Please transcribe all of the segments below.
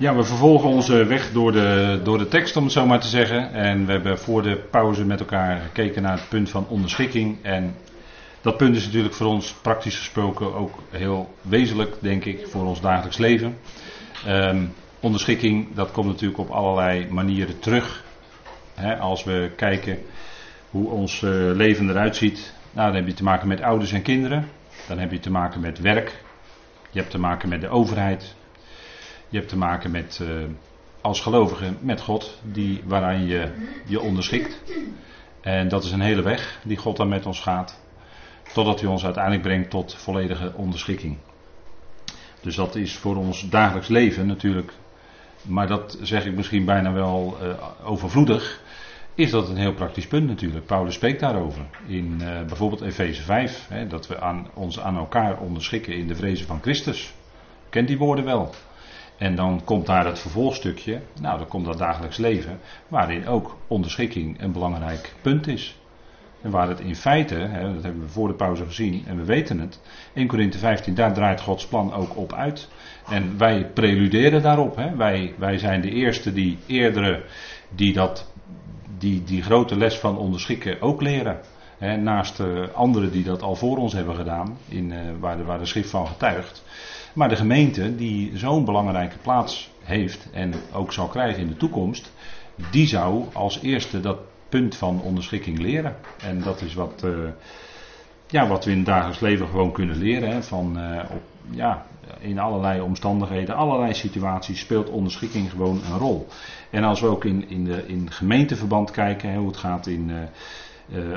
Ja, we vervolgen onze weg door de, door de tekst, om het zo maar te zeggen. En we hebben voor de pauze met elkaar gekeken naar het punt van onderschikking. En dat punt is natuurlijk voor ons praktisch gesproken ook heel wezenlijk, denk ik, voor ons dagelijks leven. Um, onderschikking, dat komt natuurlijk op allerlei manieren terug. als we kijken hoe ons uh, leven eruit ziet, nou, dan heb je te maken met ouders en kinderen. Dan heb je te maken met werk. Je hebt te maken met de overheid. Je hebt te maken met, uh, als gelovige, met God, die, waaraan je je onderschikt. En dat is een hele weg die God dan met ons gaat. Totdat hij ons uiteindelijk brengt tot volledige onderschikking. Dus dat is voor ons dagelijks leven natuurlijk. Maar dat zeg ik misschien bijna wel uh, overvloedig. Is dat een heel praktisch punt natuurlijk. Paulus spreekt daarover. In uh, bijvoorbeeld Efeze 5. Hè, dat we aan, ons aan elkaar onderschikken in de vrezen van Christus. Kent die woorden wel. En dan komt daar het vervolgstukje, nou dan komt dat dagelijks leven, waarin ook onderschikking een belangrijk punt is. En waar het in feite, hè, dat hebben we voor de pauze gezien en we weten het, 1 Korinthe 15, daar draait Gods plan ook op uit. En wij preluderen daarop. Hè. Wij, wij zijn de eerste die eerdere, die, dat, die die grote les van onderschikken ook leren. Hè, naast uh, anderen die dat al voor ons hebben gedaan, in, uh, waar, de, waar de schrift van getuigt. Maar de gemeente die zo'n belangrijke plaats heeft en ook zal krijgen in de toekomst, die zou als eerste dat punt van onderschikking leren. En dat is wat, uh, ja, wat we in het dagelijks leven gewoon kunnen leren. Hè, van, uh, op, ja, in allerlei omstandigheden, allerlei situaties speelt onderschikking gewoon een rol. En als we ook in, in, de, in gemeenteverband kijken, hè, hoe het gaat in. Uh,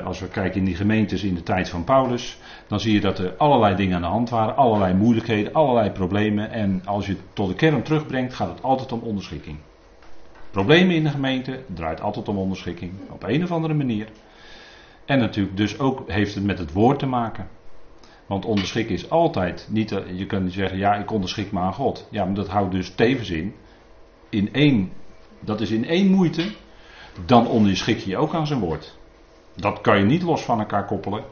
als we kijken in die gemeentes in de tijd van Paulus, dan zie je dat er allerlei dingen aan de hand waren, allerlei moeilijkheden, allerlei problemen. En als je het tot de kern terugbrengt, gaat het altijd om onderschikking. Problemen in de gemeente draait altijd om onderschikking, op een of andere manier. En natuurlijk dus ook heeft het met het woord te maken. Want onderschikken is altijd niet, je kunt zeggen, ja ik onderschik me aan God. Ja, maar dat houdt dus tevens in, in één, dat is in één moeite, dan onderschik je ook aan zijn woord. Dat kan je niet los van elkaar koppelen.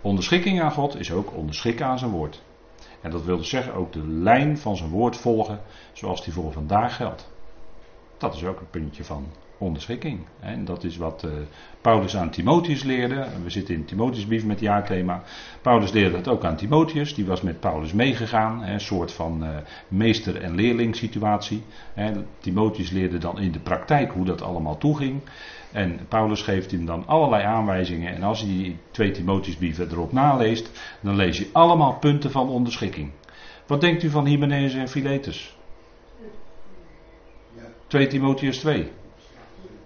Onderschikking aan God is ook onderschikken aan zijn woord. En dat wil dus zeggen ook de lijn van zijn woord volgen zoals die voor vandaag geldt. Dat is ook een puntje van onderschikking. En dat is wat uh, Paulus aan Timotheus leerde. We zitten in Timotheusbrief met jaarthema. Paulus leerde dat ook aan Timotheus. Die was met Paulus meegegaan. Een soort van uh, meester- en leerling situatie. Timotheus leerde dan in de praktijk hoe dat allemaal toeging. En Paulus geeft hem dan allerlei aanwijzingen. En als je die twee Timotheusbrieven erop naleest, dan lees je allemaal punten van onderschikking. Wat denkt u van Hymenaeus en Philetus? 2 Timotheus 2.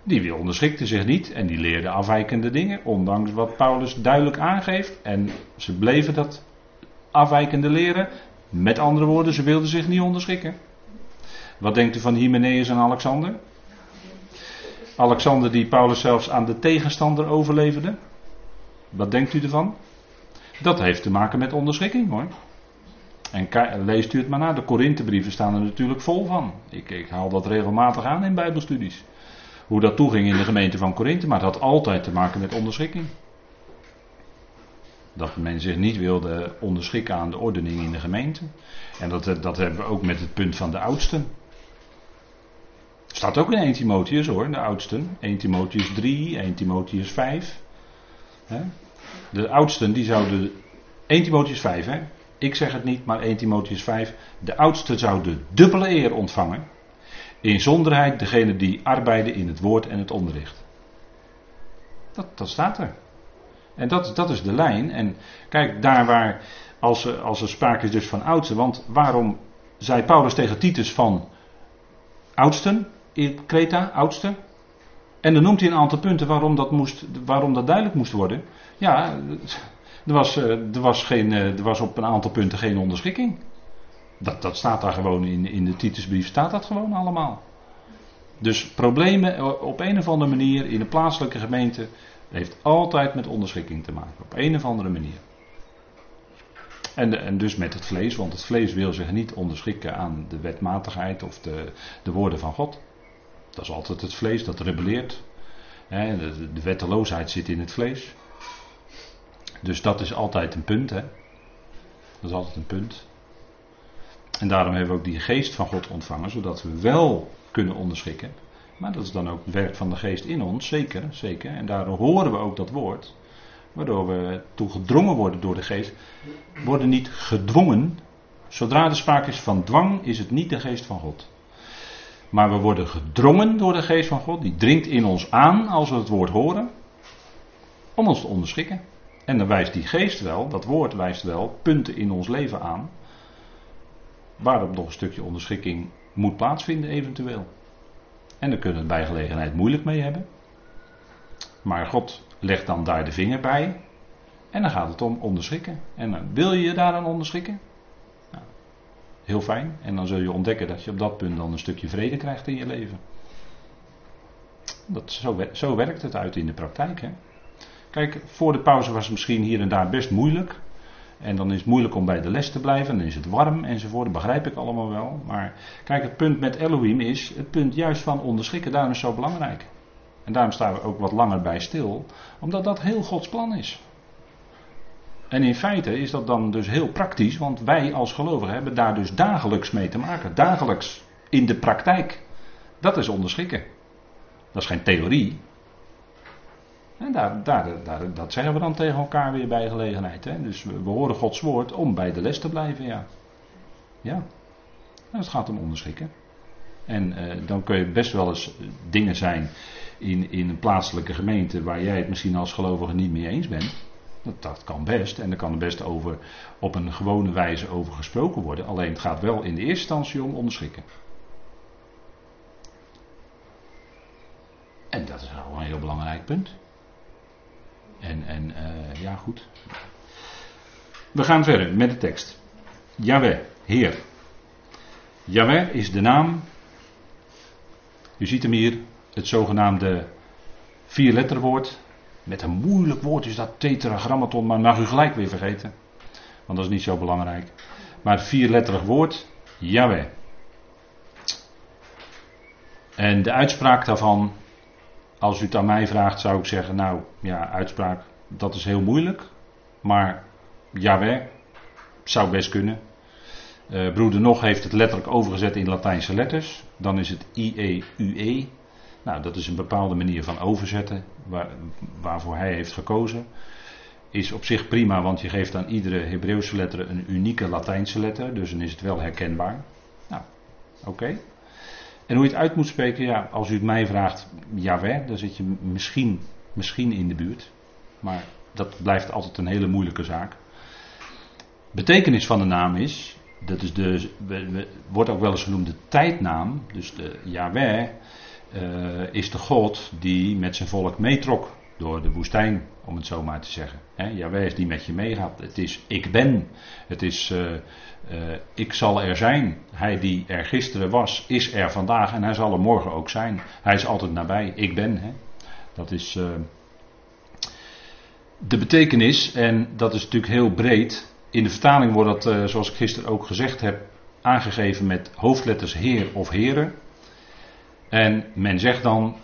Die onderschikte zich niet en die leerde afwijkende dingen, ondanks wat Paulus duidelijk aangeeft. En ze bleven dat afwijkende leren. Met andere woorden, ze wilden zich niet onderschikken. Wat denkt u van Hymenaeus en Alexander? Alexander die Paulus zelfs aan de tegenstander overleverde. Wat denkt u ervan? Dat heeft te maken met onderschikking hoor. En leest u het maar na, de Korinthebrieven staan er natuurlijk vol van. Ik, ik haal dat regelmatig aan in bijbelstudies. Hoe dat toeging in de gemeente van Korinthe, maar dat had altijd te maken met onderschikking. Dat men zich niet wilde onderschikken aan de ordening in de gemeente. En dat, dat hebben we ook met het punt van de oudsten. Staat ook in 1 Timotheus hoor, de oudsten. 1 Timotheus 3, 1 Timotheus 5. De oudsten die zouden. 1 Timotheus 5, hè? Ik zeg het niet, maar 1 Timotheus 5. De oudste zou de dubbele eer ontvangen. Inzonderheid degene die arbeiden in het woord en het onderricht. Dat, staat er. En dat, dat is de lijn. En kijk, daar waar, als, als er sprake is dus van oudsten, want waarom zei Paulus tegen Titus van oudsten in Kreta, oudsten? En dan noemt hij een aantal punten waarom dat, moest, waarom dat duidelijk moest worden. Ja, er was, eh, er, was geen, eh, er was op een aantal punten geen onderschikking. Dat, dat staat daar gewoon in, in de Titusbrief, staat dat gewoon allemaal. Dus problemen op een of andere manier in de plaatselijke gemeente heeft altijd met onderschikking te maken. Op een of andere manier. En, en, dus met het vlees, want het vlees wil zich niet onderschikken aan de wetmatigheid of de, de woorden van God. Dat is altijd het vlees dat rebelleert. De, de wetteloosheid zit in het vlees. Dus dat is altijd een punt. Hè? Dat is altijd een punt. En daarom hebben we ook die geest van God ontvangen, zodat we wel kunnen onderschikken. Maar dat is dan ook het werk van de geest in ons, zeker, zeker. En daarom horen we ook dat woord, waardoor we toe gedrongen worden door de geest. Worden niet gedwongen. Zodra er sprake is van dwang, is het niet de geest van God. Maar we worden gedrongen door de geest van God. Die dringt in ons aan als we het woord horen. Om ons te onderschikken. En dan wijst die geest wel, dat woord wijst wel, punten in ons leven aan. Waarop nog een stukje onderschikking moet plaatsvinden, eventueel. En dan kunnen we bij gelegenheid moeilijk mee hebben. Maar God legt dan daar de vinger bij. En dan gaat het om onderschikken. En dan wil je je daaraan onderschikken? Nou, heel fijn. En dan zul je ontdekken dat je op dat punt dan een stukje vrede krijgt in je leven. Dat, zo, zo werkt het uit in de praktijk. Hè? Kijk, voor de pauze was het misschien hier en daar best moeilijk. En dan is het moeilijk om bij de les te blijven. Dan is het warm enzovoort. Dat begrijp ik allemaal wel. Maar kijk, het punt met Elohim is het punt juist van onderschikken. Daarom is het zo belangrijk. En daarom staan we ook wat langer bij stil. Omdat dat heel Gods plan is. En in feite is dat dan dus heel praktisch. Want wij als gelovigen hebben daar dus dagelijks mee te maken. Dagelijks in de praktijk. Dat is onderschikken. Dat is geen theorie. En daar, daar, daar, dat zeggen we dan tegen elkaar weer bij gelegenheid. Hè? Dus we, horen Gods woord om bij de les te blijven, ja. Ja. het gaat om onderschikken. En uh, dan kun je best wel eens dingen zijn in, in een plaatselijke gemeente waar jij het misschien als gelovige niet mee eens bent. Dat, dat kan best. En er kan er best over, op een gewone wijze over gesproken worden. Alleen het gaat wel in de eerste instantie om onderschikken. En dat is wel een heel belangrijk punt. En, en uh, ja, goed. We gaan verder met de tekst. Yahweh, Heer. Yahweh is de naam. U ziet hem hier, het zogenaamde vierletterwoord. Met een moeilijk woord is dat tetragrammaton, maar mag u gelijk weer vergeten. Want dat is niet zo belangrijk. Maar vierletterig woord, Yahweh. En de uitspraak daarvan als u het aan mij vraagt, zou ik zeggen: Nou ja, uitspraak, dat is heel moeilijk. Maar Jaweh zou best kunnen. Uh, broeder Nog heeft het letterlijk overgezet in Latijnse letters. Dan is het I-E-U-E. Nou, dat is een bepaalde manier van overzetten waar, waarvoor hij heeft gekozen. Is op zich prima, want je geeft aan iedere Hebreeuwse letter een unieke Latijnse letter. Dus dan is het wel herkenbaar. Nou, oké. En hoe je het uit moet spreken, ja, als u het mij vraagt, Jaweh, dan zit je misschien, misschien in de buurt. Maar dat blijft altijd een hele moeilijke zaak. Betekenis van de naam is, dat is de, wordt ook wel eens genoemd de tijdnaam. Dus de Yahweh uh, is de God die met zijn volk meetrok door de woestijn, om het zo maar te zeggen. He, Yahweh is die met je meegaat. Het is ik ben. Het is uh, uh, ik zal er zijn. Hij die er gisteren was, is er vandaag en hij zal er morgen ook zijn. Hij is altijd nabij. Ik ben. Dat is uh, de betekenis en dat is natuurlijk heel breed. In de vertaling wordt dat, zoals ik gisteren ook gezegd heb, aangegeven met hoofdletters Heer of Heren. En men zegt dan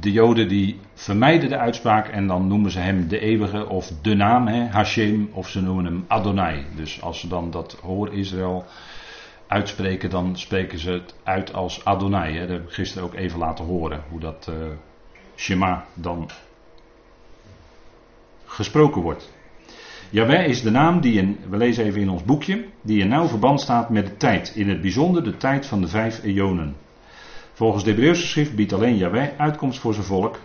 de Joden die vermijden de uitspraak en dan noemen ze hem de eeuwige of de naam, Hashem, of ze noemen hem Adonai. Dus als ze dan dat hoor Israël uitspreken, dan spreken ze het uit als Adonai. Hè. Dat heb ik gisteren ook even laten horen, hoe dat uh, Shema dan gesproken wordt. Jaweh is de naam die in, we lezen even in ons boekje, die in nauw verband staat met de tijd. In het bijzonder de tijd van de vijf eonen. Volgens de Hebreeuwse schrift biedt alleen Yahweh uitkomst voor zijn volk.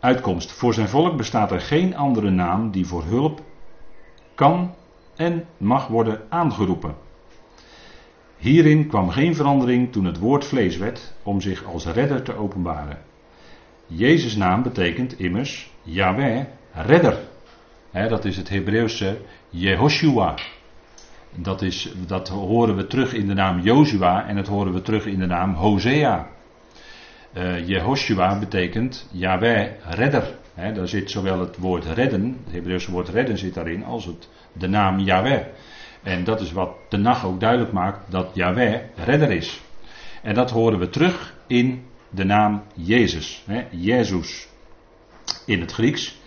Uitkomst. Voor zijn volk bestaat er geen andere naam die voor hulp kan en mag worden aangeroepen. Hierin kwam geen verandering toen het woord vlees werd om zich als redder te openbaren. Jezus' naam betekent immers Yahweh, redder. dat is het Hebreeuwse Jehoshua. Dat, is, dat horen we terug in de naam Jozua en dat horen we terug in de naam Hosea. Uh, Jehoshua betekent Yahweh, redder. Daar zit zowel het woord redden, het Hebreeuwse woord redden zit daarin, als het, de naam Yahweh. En dat is wat de nacht ook duidelijk maakt, dat Yahweh redder is. En dat horen we terug in de naam Jezus, he, Jezus in het Grieks.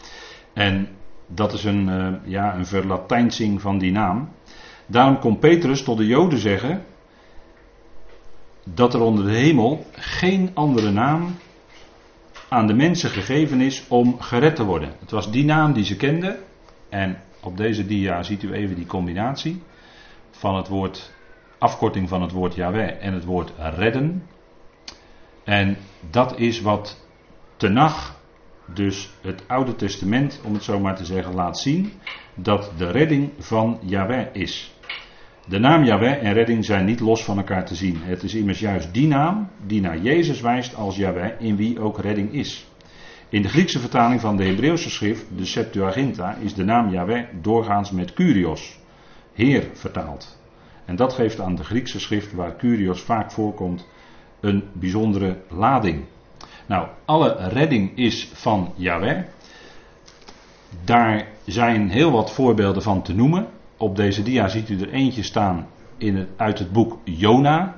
En dat is een, uh, ja, een verlatijnsing van die naam. Daarom kon Petrus tot de Joden zeggen dat er onder de hemel geen andere naam aan de mensen gegeven is om gered te worden. Het was die naam die ze kenden. En op deze dia ziet u even die combinatie van het woord, afkorting van het woord Yahweh en het woord redden. En dat is wat Tenach, dus het Oude Testament, om het zo maar te zeggen, laat zien. Dat de redding van Yahweh is. De naam Yahweh en redding zijn niet los van elkaar te zien. Het is immers juist die naam die naar Jezus wijst als Yahweh, in wie ook redding is. In de Griekse vertaling van de Hebreeuwse schrift, de Septuaginta, is de naam Yahweh doorgaans met Kyrios, Heer vertaald. En dat geeft aan de Griekse schrift, waar Kyrios vaak voorkomt, een bijzondere lading. Nou, alle redding is van Yahweh. Daar zijn heel wat voorbeelden van te noemen. Op deze dia ziet u er eentje staan in het, uit het boek Jona,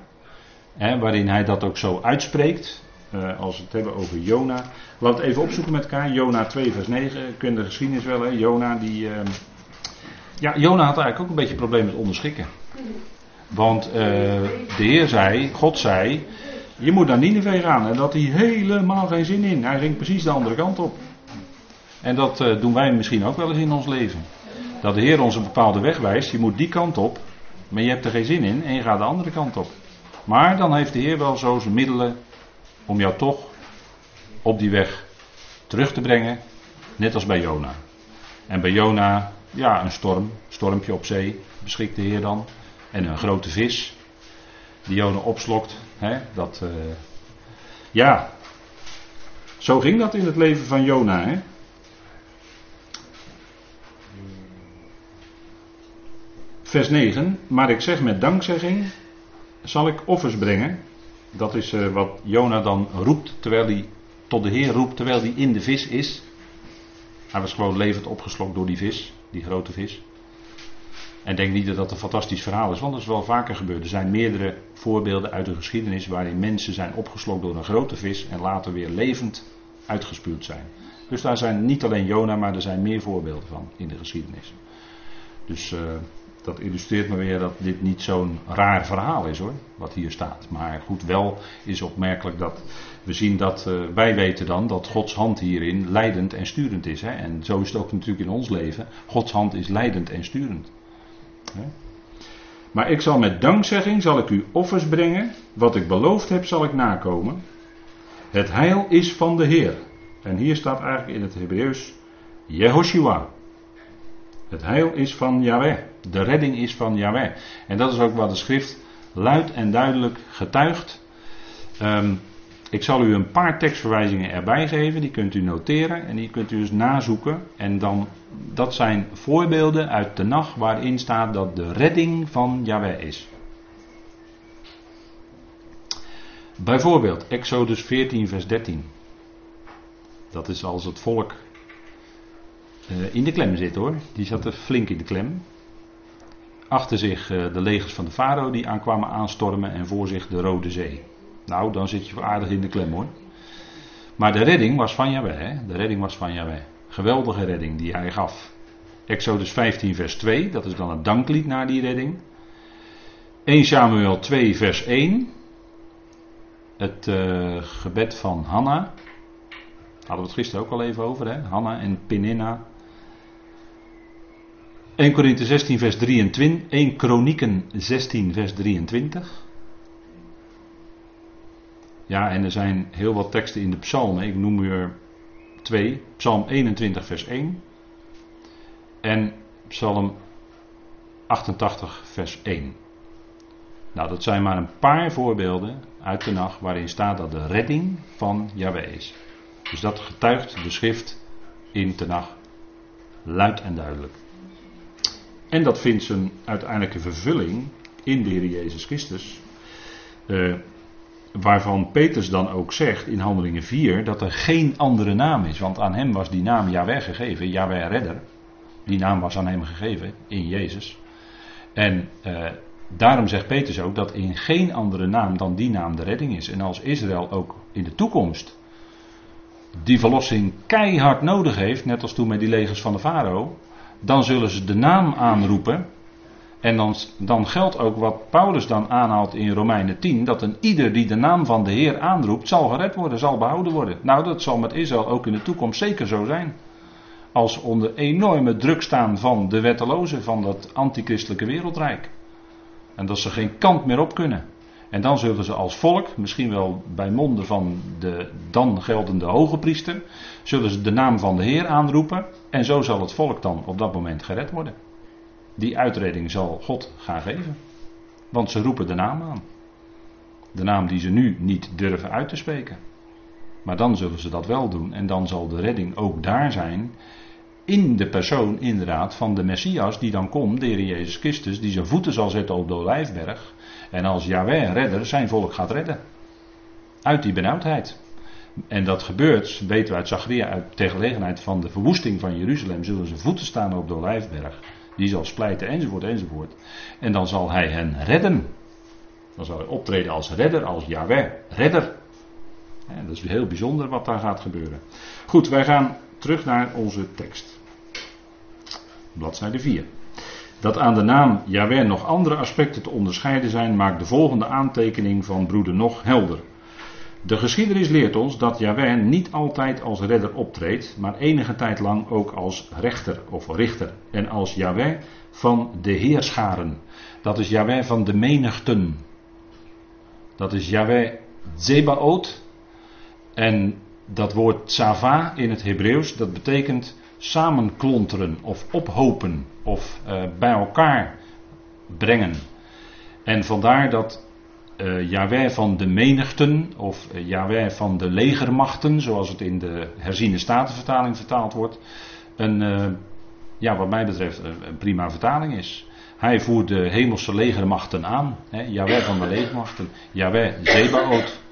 hè, waarin hij dat ook zo uitspreekt. Uh, als we het hebben over Jona. Laten we even opzoeken met elkaar. Jona 2 vers 9. Ik ken de geschiedenis wel. Hè? Jona die... Uh, ja, Jona had eigenlijk ook een beetje een probleem met onderschikken. Want uh, de Heer zei, God zei, je moet naar Nineveh gaan. En dat hij helemaal geen zin in. Hij ging precies de andere kant op. En dat doen wij misschien ook wel eens in ons leven. Dat de Heer ons een bepaalde weg wijst. Je moet die kant op. Maar je hebt er geen zin in. En je gaat de andere kant op. Maar dan heeft de Heer wel zo zijn middelen om jou toch op die weg terug te brengen, net als bij Jona. En bij Jona, ja, een storm, stormpje op zee, beschikt de Heer dan. En een grote vis, die Jona opslokt. Dat, uh, ja, zo ging dat in het leven van Jona. Hè. Vers 9, maar ik zeg met dankzegging, zal ik offers brengen dat is uh, wat Jona dan roept terwijl hij tot de Heer roept terwijl hij in de vis is. Hij was gewoon levend opgeslokt door die vis, die grote vis. En denk niet dat dat een fantastisch verhaal is, want dat is wel vaker gebeurd. Er zijn meerdere voorbeelden uit de geschiedenis waarin mensen zijn opgeslokt door een grote vis en later weer levend uitgespuwd zijn. Dus daar zijn niet alleen Jona, maar er zijn meer voorbeelden van in de geschiedenis. Dus uh, dat illustreert me weer dat dit niet zo'n raar verhaal is hoor, wat hier staat. Maar goed, wel is opmerkelijk dat we zien dat, uh, wij weten dan dat Gods hand hierin leidend en sturend is. Hè? En zo is het ook natuurlijk in ons leven. Gods hand is leidend en sturend. Maar ik zal met dankzegging, zal ik u offers brengen. Wat ik beloofd heb, zal ik nakomen. Het heil is van de Heer. En hier staat eigenlijk in het Hebreeuws Jehoshua. Het heil is van Yahweh. De redding is van Yahweh. En dat is ook wat de schrift luid en duidelijk getuigt. Um, ik zal u een paar tekstverwijzingen erbij geven. Die kunt u noteren en die kunt u dus nazoeken. En dan, dat zijn voorbeelden uit de nacht waarin staat dat de redding van Yahweh is. Bijvoorbeeld Exodus 14, vers 13. Dat is als het volk uh, in de klem zit hoor. Die zat er flink in de klem. Achter zich uh, de legers van de farao die aankwamen aanstormen en voor zich de Rode Zee. Nou, dan zit je aardig in de klem hoor. Maar de redding was van Yahweh. Hè? De redding was van Yahweh. Geweldige redding die hij gaf. Exodus 15 vers 2, dat is dan het danklied naar die redding. 1 Samuel 2 vers 1. Het uh, gebed van Hanna. Hadden we het gisteren ook al even over, hè? Hanna en Peninna. 1 Korinthe 16 vers 23, 1 Kronieken 16 vers 23. Ja, en er zijn heel wat teksten in de psalmen. Ik noem er twee. Psalm 21 vers 1. En Psalm 88 vers 1. Nou, dat zijn maar een paar voorbeelden uit de nacht waarin staat dat de redding van Yahweh is. Dus dat getuigt de schrift in de nacht luid en duidelijk. En dat vindt zijn uiteindelijke vervulling in de Heer Jezus Christus. Uh, waarvan Petrus dan ook zegt in Handelingen 4 dat er geen andere naam is. Want aan hem was die naam Yahweh gegeven, Yahweh Redder. Die naam was aan hem gegeven in Jezus. En uh, daarom zegt Petrus ook dat in geen andere naam dan die naam de redding is. En als Israël ook in de toekomst die verlossing keihard nodig heeft, net als toen met die legers van de farao, dan zullen ze de naam aanroepen En dan, dan geldt ook wat Paulus dan aanhaalt in Romeinen 10, dat een ieder die de naam van de Heer aanroept, zal gered worden, zal behouden worden. Nou, dat zal met Israël ook in de toekomst zeker zo zijn. Als onder enorme druk staan van de wettelozen, van dat antichristelijke wereldrijk. En dat ze geen kant meer op kunnen. En dan zullen ze als volk, misschien wel bij monden van de dan geldende hoge priester, zullen ze de naam van de Heer aanroepen. En zo zal het volk dan op dat moment gered worden. Die uitreding zal God gaan geven. Want ze roepen de naam aan. De naam die ze nu niet durven uit te spreken. Maar dan zullen ze dat wel doen. En dan zal de redding ook daar zijn. In de persoon inderdaad van de Messias die dan komt, de Heer Jezus Christus, die zijn voeten zal zetten op de Olijfberg. En als Yahweh redder zijn volk gaat redden. Uit die benauwdheid. En dat gebeurt, weten we uit Zacharia, uit ter gelegenheid van de verwoesting van Jeruzalem, zullen ze voeten staan op de Olijfberg. Die zal splijten enzovoort enzovoort. En dan zal hij hen redden. Dan zal hij optreden als redder, als Yahweh, redder. Dat is heel bijzonder wat daar gaat gebeuren. Goed, wij gaan terug naar onze tekst. Bladzijde 4. Dat aan de naam Yahweh nog andere aspecten te onderscheiden zijn, maakt de volgende aantekening van broeder nog helder. De geschiedenis leert ons dat Yahweh niet altijd als redder optreedt, maar enige tijd lang ook als rechter of richter. En als Yahweh van de heerscharen. Dat is Yahweh van de menigten. Dat is Yahweh Zebaot. En dat woord Sava in het Hebreeuws, dat betekent samenklonteren of ophopen of uh, bij elkaar brengen. En vandaar dat uh, van de menigten of uh, van de legermachten, zoals het in de herziene statenvertaling vertaald wordt, een, uh, ja, wat mij betreft, een prima vertaling is. Hij voert de hemelse legermachten aan, hè, van de legermachten, Yahweh Zebaot.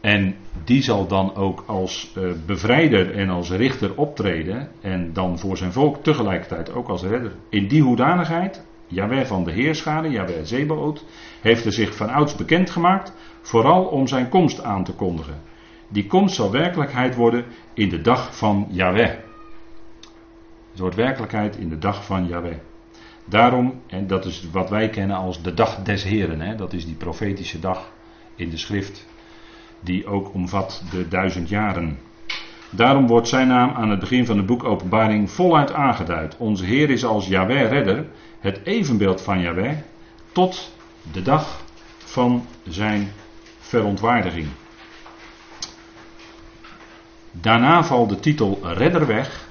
En die zal dan ook als bevrijder en als richter optreden en dan voor zijn volk tegelijkertijd ook als redder. In die hoedanigheid Jawel van de Heerschade, Jawel Zebaot, heeft er zich van ouds bekend gemaakt, vooral om zijn komst aan te kondigen. Die komst zal werkelijkheid worden in de dag van Yahweh. Het wordt werkelijkheid in de dag van Yahweh. Daarom, en dat is wat wij kennen als de dag des Heren, hè, dat is die profetische dag in de schrift, die ook omvat de duizend jaren. Daarom wordt zijn naam aan het begin van het boek Openbaring voluit aangeduid. Onze Heer is als Yahweh redder het evenbeeld van Yahweh tot de dag van zijn verontwaardiging. Daarna valt de titel redder weg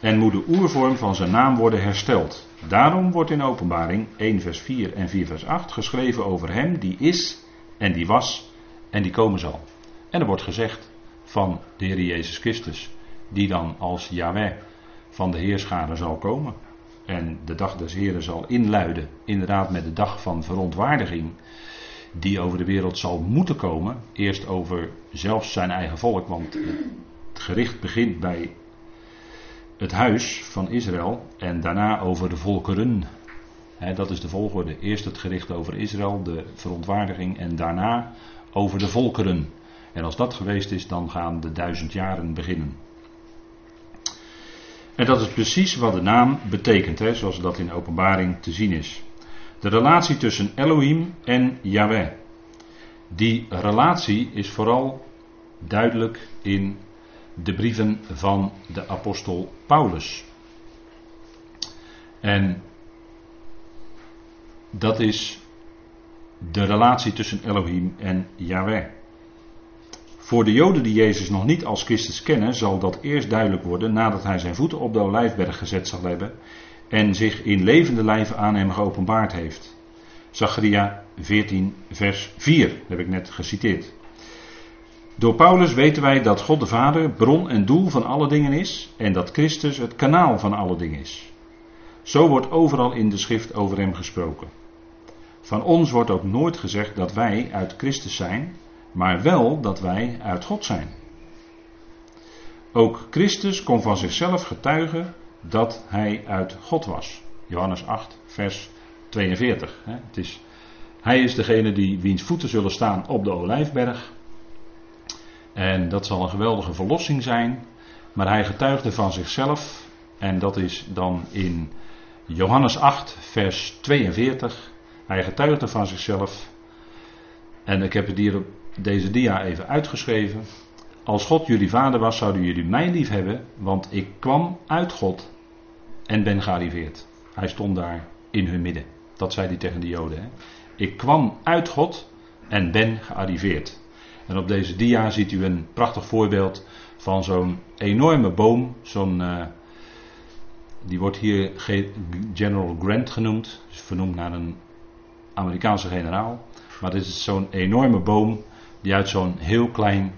en moet de oervorm van zijn naam worden hersteld. Daarom wordt in Openbaring 1 vers 4 en 4 vers 8 geschreven over hem die is en die was en die komen zal. En er wordt gezegd van de Heer Jezus Christus, die dan als Yahweh van de Heerschade zal komen. En de dag des Heren zal inluiden, inderdaad met de dag van verontwaardiging, die over de wereld zal moeten komen. Eerst over zelfs zijn eigen volk, want het gericht begint bij het huis van Israël en daarna over de volkeren. dat is de volgorde. Eerst het gericht over Israël, de verontwaardiging, en daarna over de volkeren. En als dat geweest is, dan gaan de duizend jaren beginnen. En dat is precies wat de naam betekent, hè, zoals dat in openbaring te zien is. De relatie tussen Elohim en Yahweh. Die relatie is vooral duidelijk in de brieven van de apostel Paulus. En dat is de relatie tussen Elohim en Yahweh. Voor de Joden die Jezus nog niet als Christus kennen, zal dat eerst duidelijk worden nadat hij zijn voeten op de olijfberg gezet zal hebben en zich in levende lijven aan hem geopenbaard heeft. Zacharia 14, vers 4 heb ik net geciteerd. Door Paulus weten wij dat God de Vader bron en doel van alle dingen is en dat Christus het kanaal van alle dingen is. Zo wordt overal in de schrift over hem gesproken. Van ons wordt ook nooit gezegd dat wij uit Christus zijn, maar wel dat wij uit God zijn. Ook Christus kon van zichzelf getuigen dat hij uit God was. Johannes 8, vers 42. Het is, hij is degene die wiens voeten zullen staan op de olijfberg. En dat zal een geweldige verlossing zijn. Maar hij getuigde van zichzelf. En dat is dan in Johannes 8, vers 42. Hij getuigde van zichzelf. En ik heb het hier deze dia even uitgeschreven. Als God jullie vader was, zouden jullie mij lief hebben, want ik kwam uit God en ben gearriveerd. Hij stond daar in hun midden. Dat zei hij tegen de Joden. Hè? Ik kwam uit God en ben gearriveerd. En op deze dia ziet u een prachtig voorbeeld van zo'n enorme boom. Zo'n, uh, die wordt hier General Grant genoemd. Is vernoemd naar een Amerikaanse generaal. Maar dit is zo'n enorme boom die uit zo'n heel klein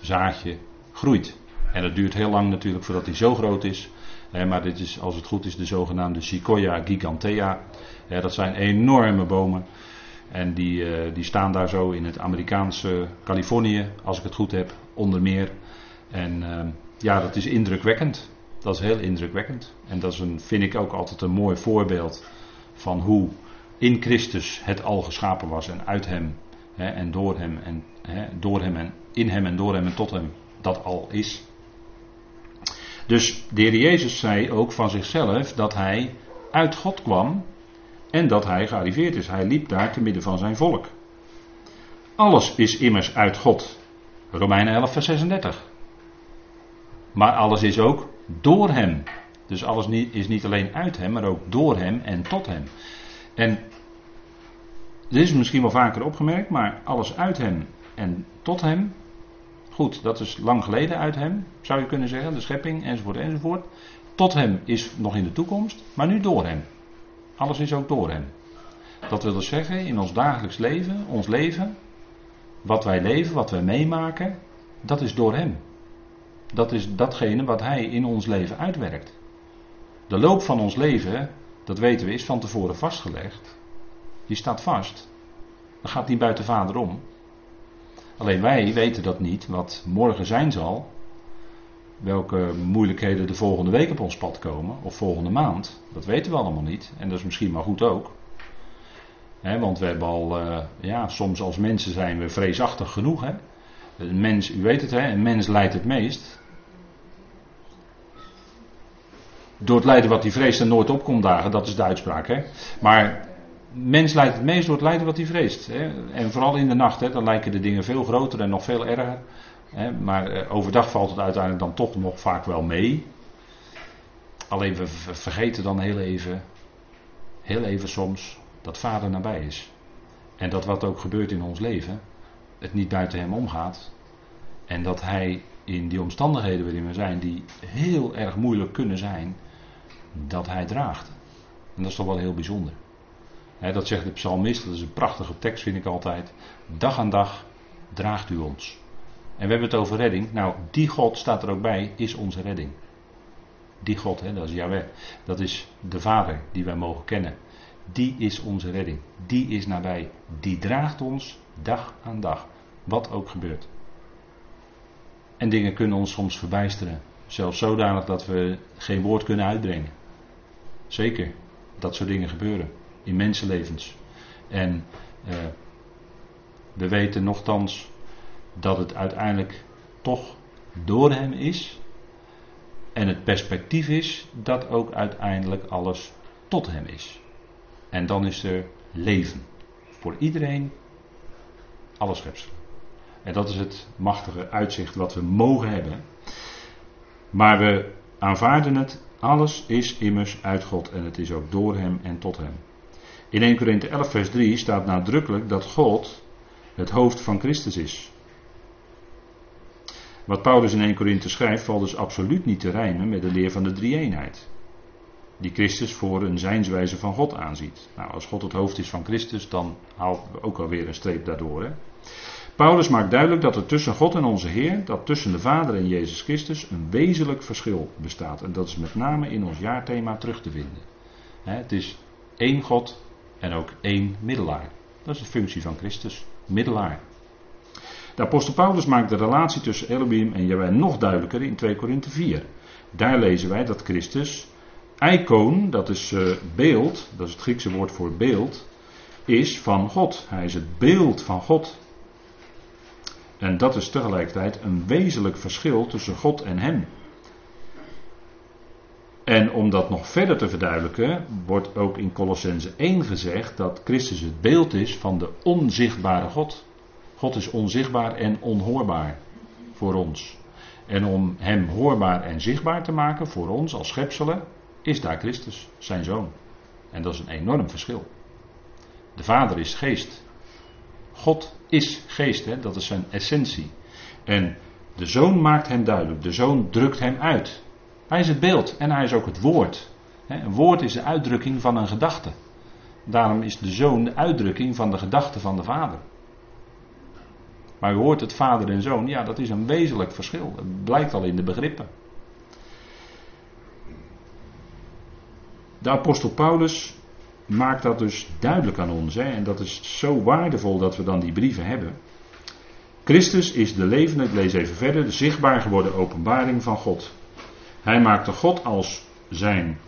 zaadje groeit. En dat duurt heel lang natuurlijk voordat hij zo groot is. maar dit is, als het goed is, de zogenaamde Sequoia gigantea. dat zijn enorme bomen. En die, uh, die staan daar zo in het Amerikaanse Californië, als ik het goed heb, onder meer. En uh, ja, dat is indrukwekkend. Dat is heel indrukwekkend. En dat is een, vind ik ook altijd een mooi voorbeeld van hoe in Christus het al geschapen was en uit hem en door hem en hè, door hem en in hem en door hem en tot hem dat al is. Dus de heer Jezus zei ook van zichzelf dat hij uit God kwam en dat hij gearriveerd is. Hij liep daar te midden van zijn volk. Alles is immers uit God. Romeinen 11, vers 36. Maar alles is ook door hem. Dus alles is niet alleen uit hem, maar ook door hem en tot hem. En dit is misschien wel vaker opgemerkt, maar alles uit hem en tot hem. Goed, dat is lang geleden uit hem, zou je kunnen zeggen, de schepping enzovoort enzovoort. Tot hem is nog in de toekomst, maar nu door hem. Alles is ook door hem. Dat wil dus zeggen, in ons dagelijks leven, ons leven, wat wij leven, wat wij meemaken, dat is door hem. Dat is datgene wat hij in ons leven uitwerkt. De loop van ons leven, dat weten we, is van tevoren vastgelegd. Die staat vast. Dat gaat niet buiten vader om. Alleen wij weten dat niet, wat morgen zijn zal. Welke moeilijkheden de volgende week op ons pad komen, of volgende maand. Dat weten we allemaal niet. En dat is misschien maar goed ook. want we hebben al, uh, ja, soms als mensen zijn we vreesachtig genoeg. Hè? Een mens, u weet het, hè, een mens lijdt het meest. Door het lijden wat hij vreest en nooit opkomt dagen, dat is de uitspraak. Hè? Maar mens lijdt het meest door het lijden wat hij vreest. Hè? En vooral in de nacht, hè, dan lijken de dingen veel groter en nog veel erger. Hè? Maar eh, overdag valt het uiteindelijk dan toch nog vaak wel mee. Alleen we vergeten dan heel even, heel even soms, dat vader nabij is. En dat wat ook gebeurt in ons leven, het niet buiten hem omgaat. En dat hij in die omstandigheden waarin we zijn, die heel erg moeilijk kunnen zijn, dat hij draagt. En dat is toch wel heel bijzonder dat zegt de psalmist, dat is een prachtige tekst vind ik altijd. Dag aan dag draagt u ons. En we hebben het over redding. Nou, die God staat er ook bij, is onze redding. Die God, dat is Yahweh. Dat is de Vader die wij mogen kennen. Die is onze redding. Die is nabij. Die draagt ons dag aan dag. Wat ook gebeurt. En dingen kunnen ons soms verbijsteren. Zelfs zodanig dat we geen woord kunnen uitbrengen. Zeker, dat soort dingen gebeuren in mensenlevens. En uh, we weten nogthans dat het uiteindelijk toch door hem is. En het perspectief is dat ook uiteindelijk alles tot hem is. En dan is er leven. Voor iedereen, alles schepselen. En dat is het machtige uitzicht wat we mogen hebben. Maar we aanvaarden het. Alles is immers uit God en het is ook door hem en tot hem. In 1 Korinthe 11 vers 3 staat nadrukkelijk dat God het hoofd van Christus is. Wat Paulus in 1 Korinthe schrijft valt dus absoluut niet te rijmen met de leer van de drie-eenheid. Die Christus voor een zijnswijze van God aanziet. Nou, als God het hoofd is van Christus, dan haalt we ook alweer een streep daardoor. Hè? Paulus maakt duidelijk dat er tussen God en onze Heer, dat tussen de Vader en Jezus Christus, een wezenlijk verschil bestaat. En dat is met name in ons jaarthema terug te vinden. Het is één God, en ook één middelaar. Dat is de functie van Christus, middelaar. De apostel Paulus maakt de relatie tussen Elohim en Jaweh nog duidelijker in 2 Korinthe 4. Daar lezen wij dat Christus, icoon, dat is uh, beeld, dat is het Griekse woord voor beeld, is van God. Hij is het beeld van God. En dat is tegelijkertijd een wezenlijk verschil tussen God en hem. En om dat nog verder te verduidelijken, wordt ook in Colossense 1 gezegd dat Christus het beeld is van de onzichtbare God. God is onzichtbaar en onhoorbaar voor ons. En om hem hoorbaar en zichtbaar te maken voor ons als schepselen, is daar Christus, zijn zoon. En dat is een enorm verschil. De Vader is geest. God is geest, hè? dat is zijn essentie. En de zoon maakt hem duidelijk, de zoon drukt hem uit. Hij is het beeld en hij is ook het woord. Een woord is de uitdrukking van een gedachte. Daarom is de zoon de uitdrukking van de gedachte van de vader. Maar u hoort het vader en zoon, ja, dat is een wezenlijk verschil. Dat blijkt al in de begrippen. De apostel Paulus maakt dat dus duidelijk aan ons. Hè? En dat is zo waardevol dat we dan die brieven hebben. Christus is de levende, ik lees even verder, de zichtbaar geworden openbaring van God. Hij maakte God als zijn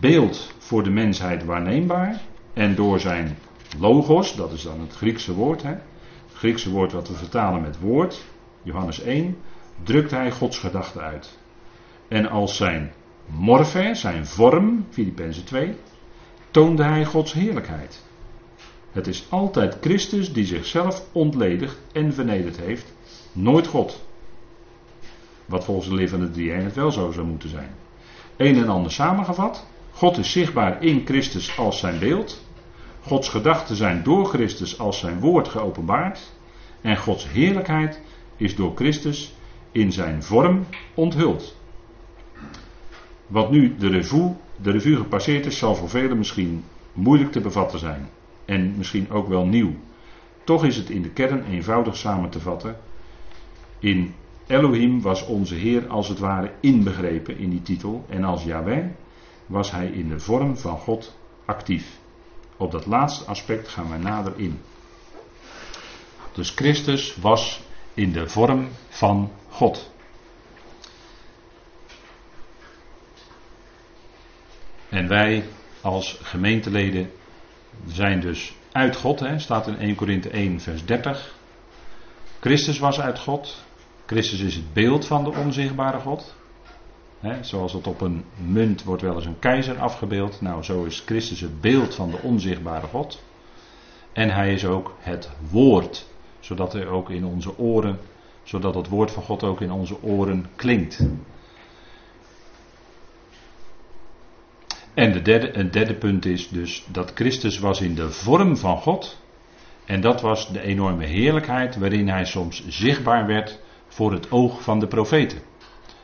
beeld voor de mensheid waarneembaar. En door zijn logos, dat is dan het Griekse woord, hè, het Griekse woord wat we vertalen met woord, Johannes 1, drukt hij Gods gedachte uit. En als zijn morfe, zijn vorm, Filippenzen 2, toonde hij Gods heerlijkheid. Het is altijd Christus die zichzelf ontledigd en vernederd heeft, nooit God. Wat volgens de levende drie wel zo zou moeten zijn. Een en ander samengevat. God is zichtbaar in Christus als zijn beeld. Gods gedachten zijn door Christus als zijn woord geopenbaard. En Gods heerlijkheid is door Christus in zijn vorm onthuld. Wat nu de revue, de revue gepasseerd is, zal voor velen misschien moeilijk te bevatten zijn. En misschien ook wel nieuw. Toch is het in de kern eenvoudig samen te vatten. In Elohim was onze Heer als het ware inbegrepen in die titel. En als Yahweh was hij in de vorm van God actief. Op dat laatste aspect gaan wij nader in. Dus Christus was in de vorm van God. En wij als gemeenteleden zijn dus uit God, hè, staat in 1 Korinthe 1, vers 30. Christus was uit God. Christus is het beeld van de onzichtbare God. Zoals het op een munt wordt wel eens een keizer afgebeeld. Nou, zo is Christus het beeld van de onzichtbare God. En hij is ook het woord. Zodat hij ook in onze oren, zodat het woord van God ook in onze oren klinkt. En de derde, een derde punt is dus dat Christus was in de vorm van God. En dat was de enorme heerlijkheid waarin hij soms zichtbaar werd voor het oog van de profeten.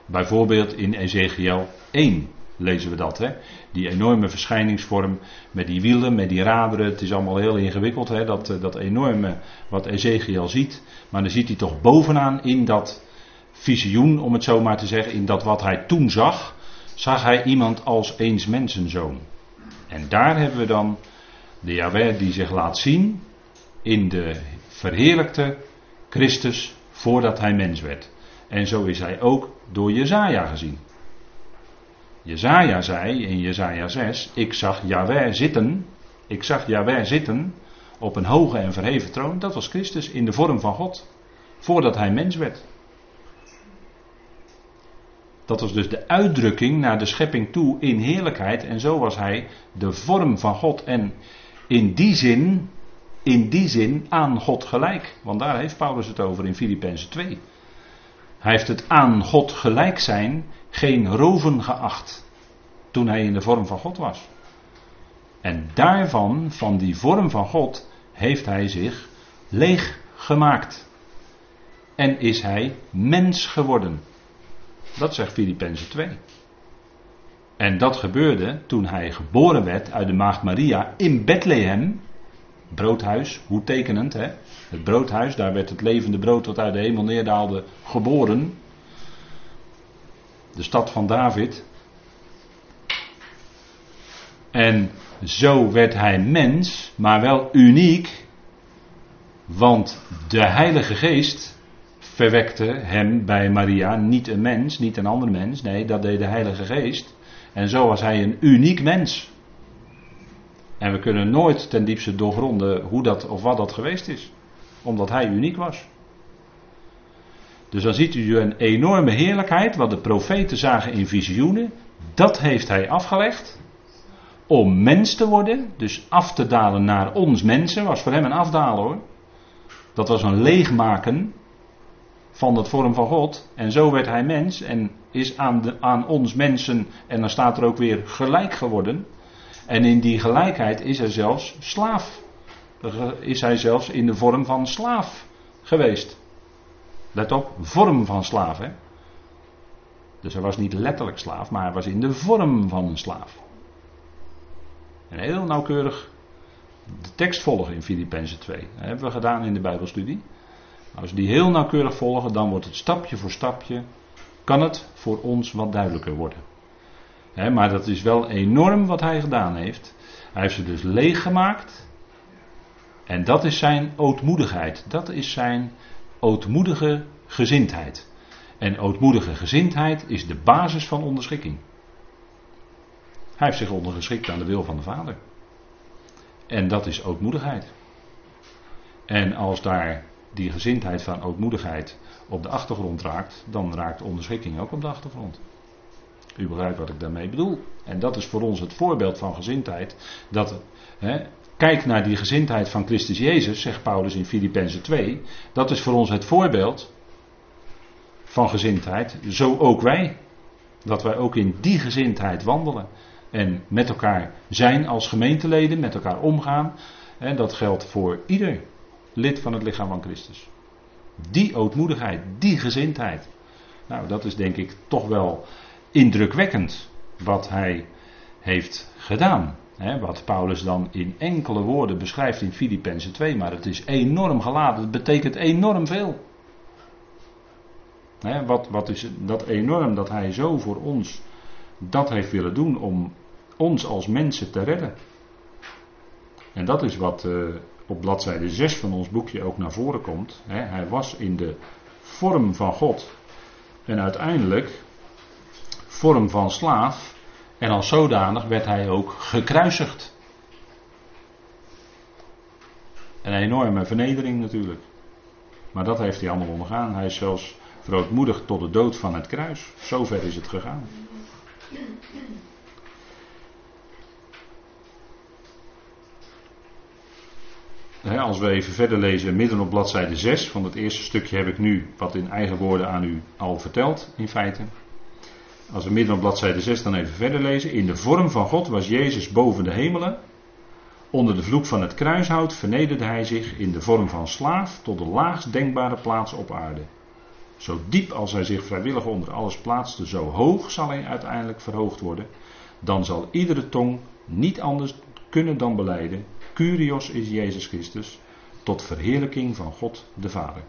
Bijvoorbeeld in Ezekiel 1 lezen we dat. Hè? Die enorme verschijningsvorm met die wielen, met die raderen. Het is allemaal heel ingewikkeld, hè? Dat, eh, dat enorme wat Ezekiel ziet. Maar dan ziet hij toch bovenaan in dat visioen, om het zo maar te zeggen, in dat wat hij toen zag, zag hij iemand als eens mensenzoon. En daar hebben we dan de Jaweh die zich laat zien in de verheerlijkte Christus voordat hij mens werd. En zo is hij ook door Jezaja gezien. Jezaja zei in Jezaja 6, ik zag Yahweh zitten, ik zag Yahweh zitten op een hoge en verheven troon. Dat was Christus in de vorm van God, voordat hij mens werd. Dat was dus de uitdrukking naar de schepping toe in heerlijkheid. En zo was hij de vorm van God. En in die zin in die zin aan God gelijk. Want daar heeft Paulus het over in Filippenzen 2. Hij heeft het aan God gelijk zijn geen roven geacht toen hij in de vorm van God was. En daarvan, van die vorm van God, heeft hij zich leeg gemaakt. En is hij mens geworden. Dat zegt Filippenzen 2. En dat gebeurde toen hij geboren werd uit de maagd Maria in Bethlehem, broodhuis, hoe tekenend hè. Het broodhuis, daar werd het levende brood wat uit de hemel neerdaalde geboren. De stad van David. En zo werd hij mens, maar wel uniek. Want de Heilige Geest verwekte hem bij Maria niet een mens, niet een ander mens. Nee, dat deed de Heilige Geest. En zo was hij een uniek mens. En we kunnen nooit ten diepste doorgronden hoe dat of wat dat geweest is. Omdat hij uniek was. Dus dan ziet u een enorme heerlijkheid, wat de profeten zagen in visioenen. Dat heeft hij afgelegd om mens te worden, dus af te dalen naar ons mensen, was voor hem een afdalen hoor. Dat was een leegmaken van het vorm van God. En zo werd hij mens en is aan, de, aan ons mensen, en dan staat er ook weer gelijk geworden. En in die gelijkheid is hij zelfs slaaf. Is hij zelfs in de vorm van slaaf geweest. Let op, vorm van slaaf. Hè? Dus hij was niet letterlijk slaaf, maar hij was in de vorm van een slaaf. En heel nauwkeurig de tekst volgen in Filippenzen 2. Dat hebben we gedaan in de Bijbelstudie. Als we die heel nauwkeurig volgen, dan wordt het stapje voor stapje, kan het voor ons wat duidelijker worden. Maar dat is wel enorm wat hij gedaan heeft. Hij heeft ze dus leeg gemaakt. En dat is zijn ootmoedigheid. Dat is zijn ootmoedige gezindheid. En ootmoedige gezindheid is de basis van onderschikking. Hij heeft zich ondergeschikt aan de wil van de Vader. En dat is ootmoedigheid. En als daar die gezindheid van ootmoedigheid op de achtergrond raakt, dan raakt onderschikking ook op de achtergrond. U begrijpt wat ik daarmee bedoel. En dat is voor ons het voorbeeld van gezindheid. Dat, hè, kijk naar die gezindheid van Christus Jezus, zegt Paulus in Filippenzen 2. Dat is voor ons het voorbeeld van gezindheid. Zo ook wij. Dat wij ook in die gezindheid wandelen. En met elkaar zijn als gemeenteleden, met elkaar omgaan. En dat geldt voor ieder lid van het lichaam van Christus. Die ootmoedigheid, die gezindheid. Nou, dat is denk ik toch wel indrukwekkend wat hij heeft gedaan. wat Paulus dan in enkele woorden beschrijft in Filippenzen 2, maar het is enorm geladen. Het betekent enorm veel. wat, wat is dat enorm dat hij zo voor ons dat heeft willen doen om ons als mensen te redden. En dat is wat uh, op bladzijde 6 van ons boekje ook naar voren komt. hij was in de vorm van God. En uiteindelijk vorm van slaaf. En als zodanig werd hij ook gekruisigd. Een enorme vernedering natuurlijk. Maar dat heeft hij allemaal ondergaan. Hij is zelfs verootmoedigd tot de dood van het kruis. Zover is het gegaan. als we even verder lezen, midden op bladzijde 6 van het eerste stukje heb ik nu wat in eigen woorden aan u al verteld, in feite. Als we midden op bladzijde 6 dan even verder lezen. In de vorm van God was Jezus boven de hemelen. Onder de vloek van het kruishout vernederde hij zich in de vorm van slaaf tot de laagst denkbare plaats op aarde. Zo diep als hij zich vrijwillig onder alles plaatste, zo hoog zal hij uiteindelijk verhoogd worden. Dan zal iedere tong niet anders kunnen dan beleiden Curios is Jezus Christus tot verheerlijking van God de Vader.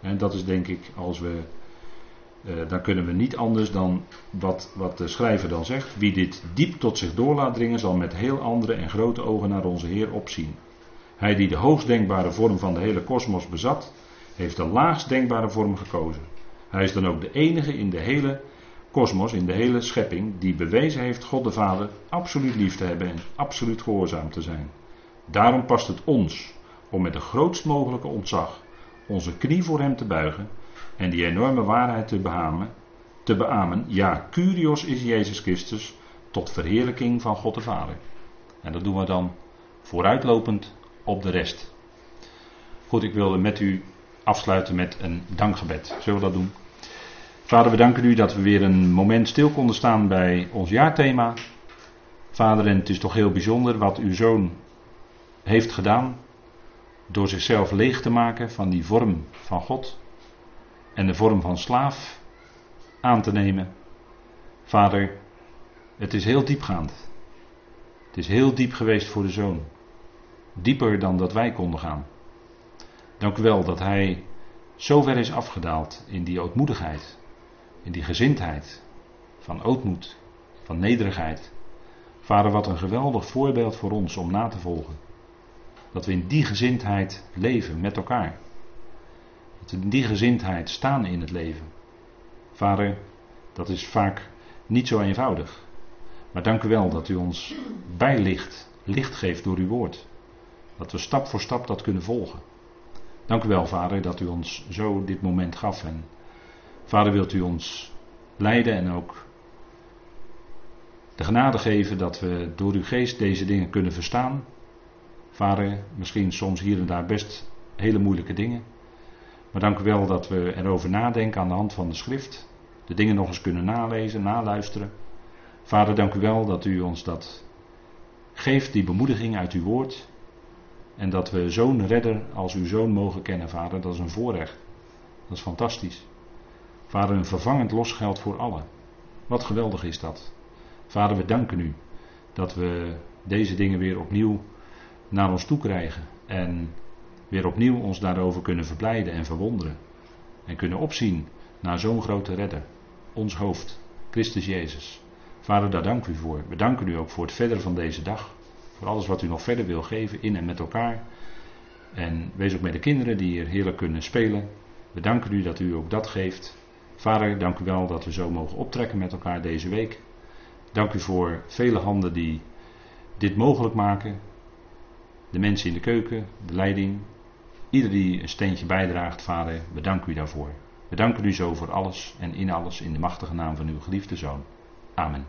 En dat is denk ik, als we, dan kunnen we niet anders dan wat, wat de schrijver dan zegt. Wie dit diep tot zich door laat dringen, zal met heel andere en grote ogen naar onze Heer opzien. Hij die de hoogst denkbare vorm van de hele kosmos bezat, heeft de laagst denkbare vorm gekozen. Hij is dan ook de enige in de hele kosmos, in de hele schepping, die bewezen heeft God de Vader absoluut lief te hebben en absoluut gehoorzaam te zijn. Daarom past het ons om met de grootst mogelijke ontzag onze knie voor Hem te buigen en die enorme waarheid te beamen. Te beamen. Ja, Curios is Jezus Christus tot verheerlijking van God de Vader. En dat doen we dan vooruitlopend op de rest. Goed, ik wilde met u afsluiten met een dankgebed. Zullen we dat doen? Vader, we danken u dat we weer een moment stil konden staan bij ons jaarthema. Vader, en het is toch heel bijzonder wat uw zoon heeft gedaan. Door zichzelf leeg te maken van die vorm van God. En de vorm van slaaf aan te nemen. Vader, het is heel diepgaand. Het is heel diep geweest voor de zoon. Dieper dan dat wij konden gaan. Dank u wel dat hij zo ver is afgedaald in die ootmoedigheid in die gezindheid van ootmoed, van nederigheid. Vader, wat een geweldig voorbeeld voor ons om na te volgen. Dat we in die gezindheid leven met elkaar. In die gezindheid staan in het leven. Vader, dat is vaak niet zo eenvoudig. Maar dank u wel dat u ons bijlicht, licht geeft door uw woord. Dat we stap voor stap dat kunnen volgen. Dank u wel, Vader, dat u ons zo dit moment gaf en Vader, wilt u ons leiden en ook de genade geven dat we door uw geest deze dingen kunnen verstaan. Vader, misschien soms hier en daar best hele moeilijke dingen. Maar dank u wel dat we erover nadenken aan de hand van de schrift. De dingen nog eens kunnen nalezen, naluisteren. Vader, dank u wel dat u ons dat geeft, die bemoediging uit uw woord. En dat we zo'n redder als uw zoon mogen kennen, vader, dat is een voorrecht. Dat is fantastisch. Vader, een vervangend losgeld voor allen. Wat geweldig is dat. Vader, we danken u dat we deze dingen weer opnieuw naar ons toe krijgen. En weer opnieuw ons daarover kunnen verblijden en verwonderen. En kunnen opzien naar zo'n grote redder. Ons hoofd, Christus Jezus. Vader, daar dank u voor. We danken u ook voor het verder van deze dag. Voor alles wat u nog verder wil geven in en met elkaar. En wees ook met de kinderen die hier heerlijk kunnen spelen. We danken u dat u ook dat geeft. Vader, dank u wel dat we zo mogen optrekken met elkaar deze week. Dank u voor vele handen die dit mogelijk maken. De mensen in de keuken, de leiding. Ieder die een steentje bijdraagt, Vader, we u daarvoor. We danken u zo voor alles en in alles in de machtige naam van uw geliefde Zoon. Amen.